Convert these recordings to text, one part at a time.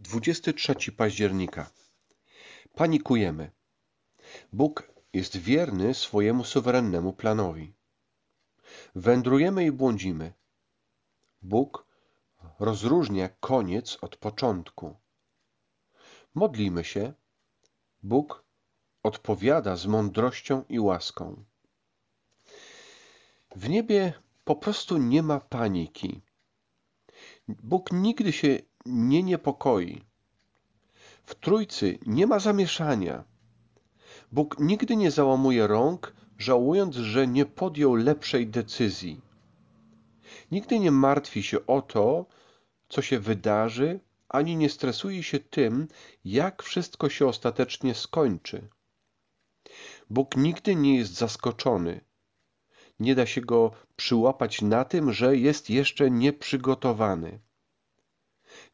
23 października. Panikujemy. Bóg jest wierny swojemu suwerennemu planowi. Wędrujemy i błądzimy. Bóg rozróżnia koniec od początku. Modlimy się. Bóg odpowiada z mądrością i łaską. W niebie po prostu nie ma paniki. Bóg nigdy się nie niepokoi. W Trójcy nie ma zamieszania. Bóg nigdy nie załamuje rąk, żałując, że nie podjął lepszej decyzji. Nigdy nie martwi się o to, co się wydarzy, ani nie stresuje się tym, jak wszystko się ostatecznie skończy. Bóg nigdy nie jest zaskoczony. Nie da się go przyłapać na tym, że jest jeszcze nieprzygotowany.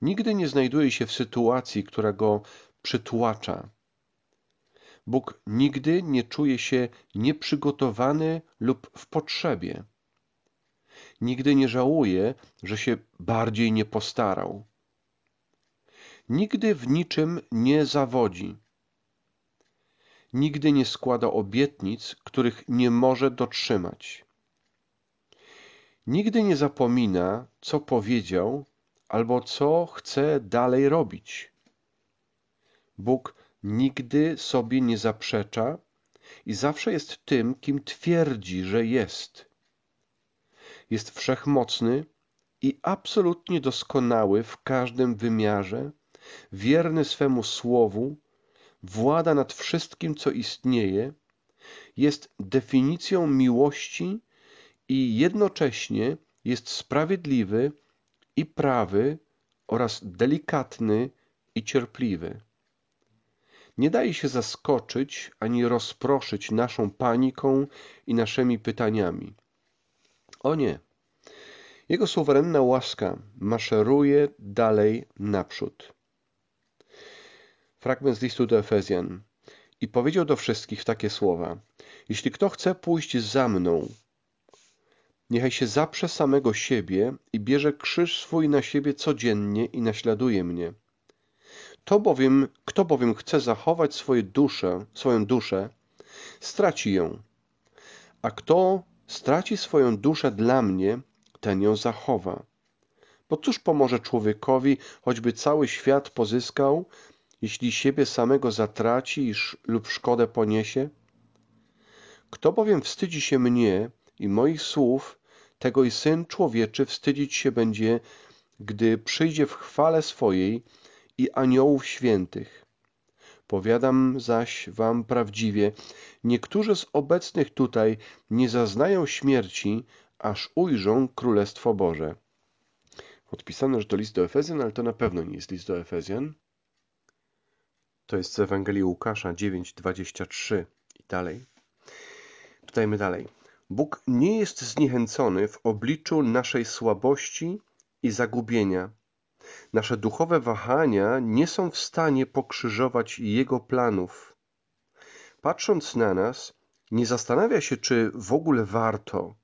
Nigdy nie znajduje się w sytuacji, która go przytłacza. Bóg nigdy nie czuje się nieprzygotowany lub w potrzebie. Nigdy nie żałuje, że się bardziej nie postarał. Nigdy w niczym nie zawodzi. Nigdy nie składa obietnic, których nie może dotrzymać. Nigdy nie zapomina, co powiedział albo co chce dalej robić. Bóg nigdy sobie nie zaprzecza i zawsze jest tym, kim twierdzi, że jest. Jest wszechmocny i absolutnie doskonały w każdym wymiarze, wierny swemu słowu, włada nad wszystkim, co istnieje, jest definicją miłości i jednocześnie jest sprawiedliwy i prawy oraz delikatny i cierpliwy. Nie daje się zaskoczyć ani rozproszyć naszą paniką i naszymi pytaniami. O nie. Jego suwerenna łaska maszeruje dalej naprzód. Fragment z listu do Efezjan. I powiedział do wszystkich takie słowa: Jeśli kto chce pójść za mną, Niechaj się zaprze samego siebie i bierze krzyż swój na siebie codziennie i naśladuje mnie. To bowiem, kto bowiem chce zachować swoje duszę, swoją duszę, straci ją. A kto straci swoją duszę dla mnie, ten ją zachowa. Bo cóż pomoże człowiekowi, choćby cały świat pozyskał, jeśli siebie samego zatraci lub szkodę poniesie? Kto bowiem wstydzi się mnie i moich słów, tego i Syn Człowieczy wstydzić się będzie, gdy przyjdzie w chwale swojej i aniołów świętych. Powiadam zaś wam prawdziwie, niektórzy z obecnych tutaj nie zaznają śmierci, aż ujrzą Królestwo Boże. Odpisane, że to list do Efezjan, ale to na pewno nie jest list do Efezjan. To jest z Ewangelii Łukasza 9:23 i dalej. Czytajmy dalej. Bóg nie jest zniechęcony w obliczu naszej słabości i zagubienia. Nasze duchowe wahania nie są w stanie pokrzyżować Jego planów. Patrząc na nas, nie zastanawia się, czy w ogóle warto.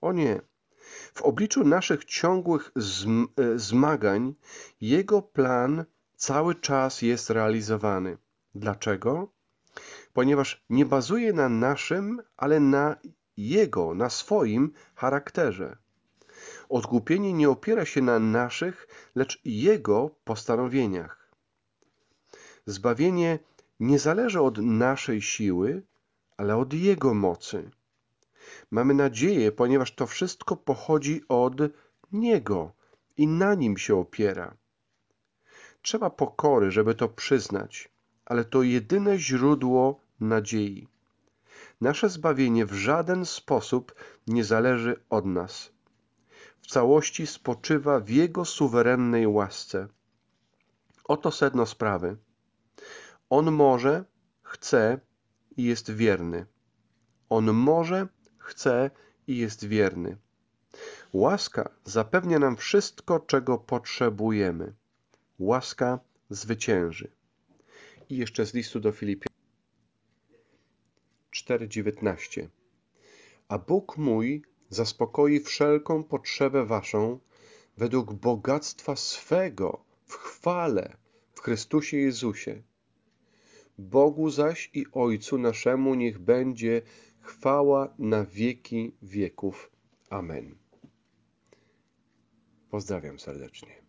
O nie. W obliczu naszych ciągłych e, zmagań Jego plan cały czas jest realizowany. Dlaczego? Ponieważ nie bazuje na naszym, ale na jego, na swoim charakterze. Odkupienie nie opiera się na naszych, lecz Jego postanowieniach. Zbawienie nie zależy od naszej siły, ale od Jego mocy. Mamy nadzieję, ponieważ to wszystko pochodzi od Niego i na Nim się opiera. Trzeba pokory, żeby to przyznać, ale to jedyne źródło nadziei. Nasze zbawienie w żaden sposób nie zależy od nas. W całości spoczywa w Jego suwerennej łasce. Oto sedno sprawy. On może, chce i jest wierny. On może, chce i jest wierny. Łaska zapewnia nam wszystko, czego potrzebujemy. Łaska zwycięży. I jeszcze z listu do Filipian. 4:19 A Bóg mój zaspokoi wszelką potrzebę waszą według bogactwa swego w chwale w Chrystusie Jezusie. Bogu zaś i Ojcu naszemu niech będzie chwała na wieki wieków. Amen. Pozdrawiam serdecznie.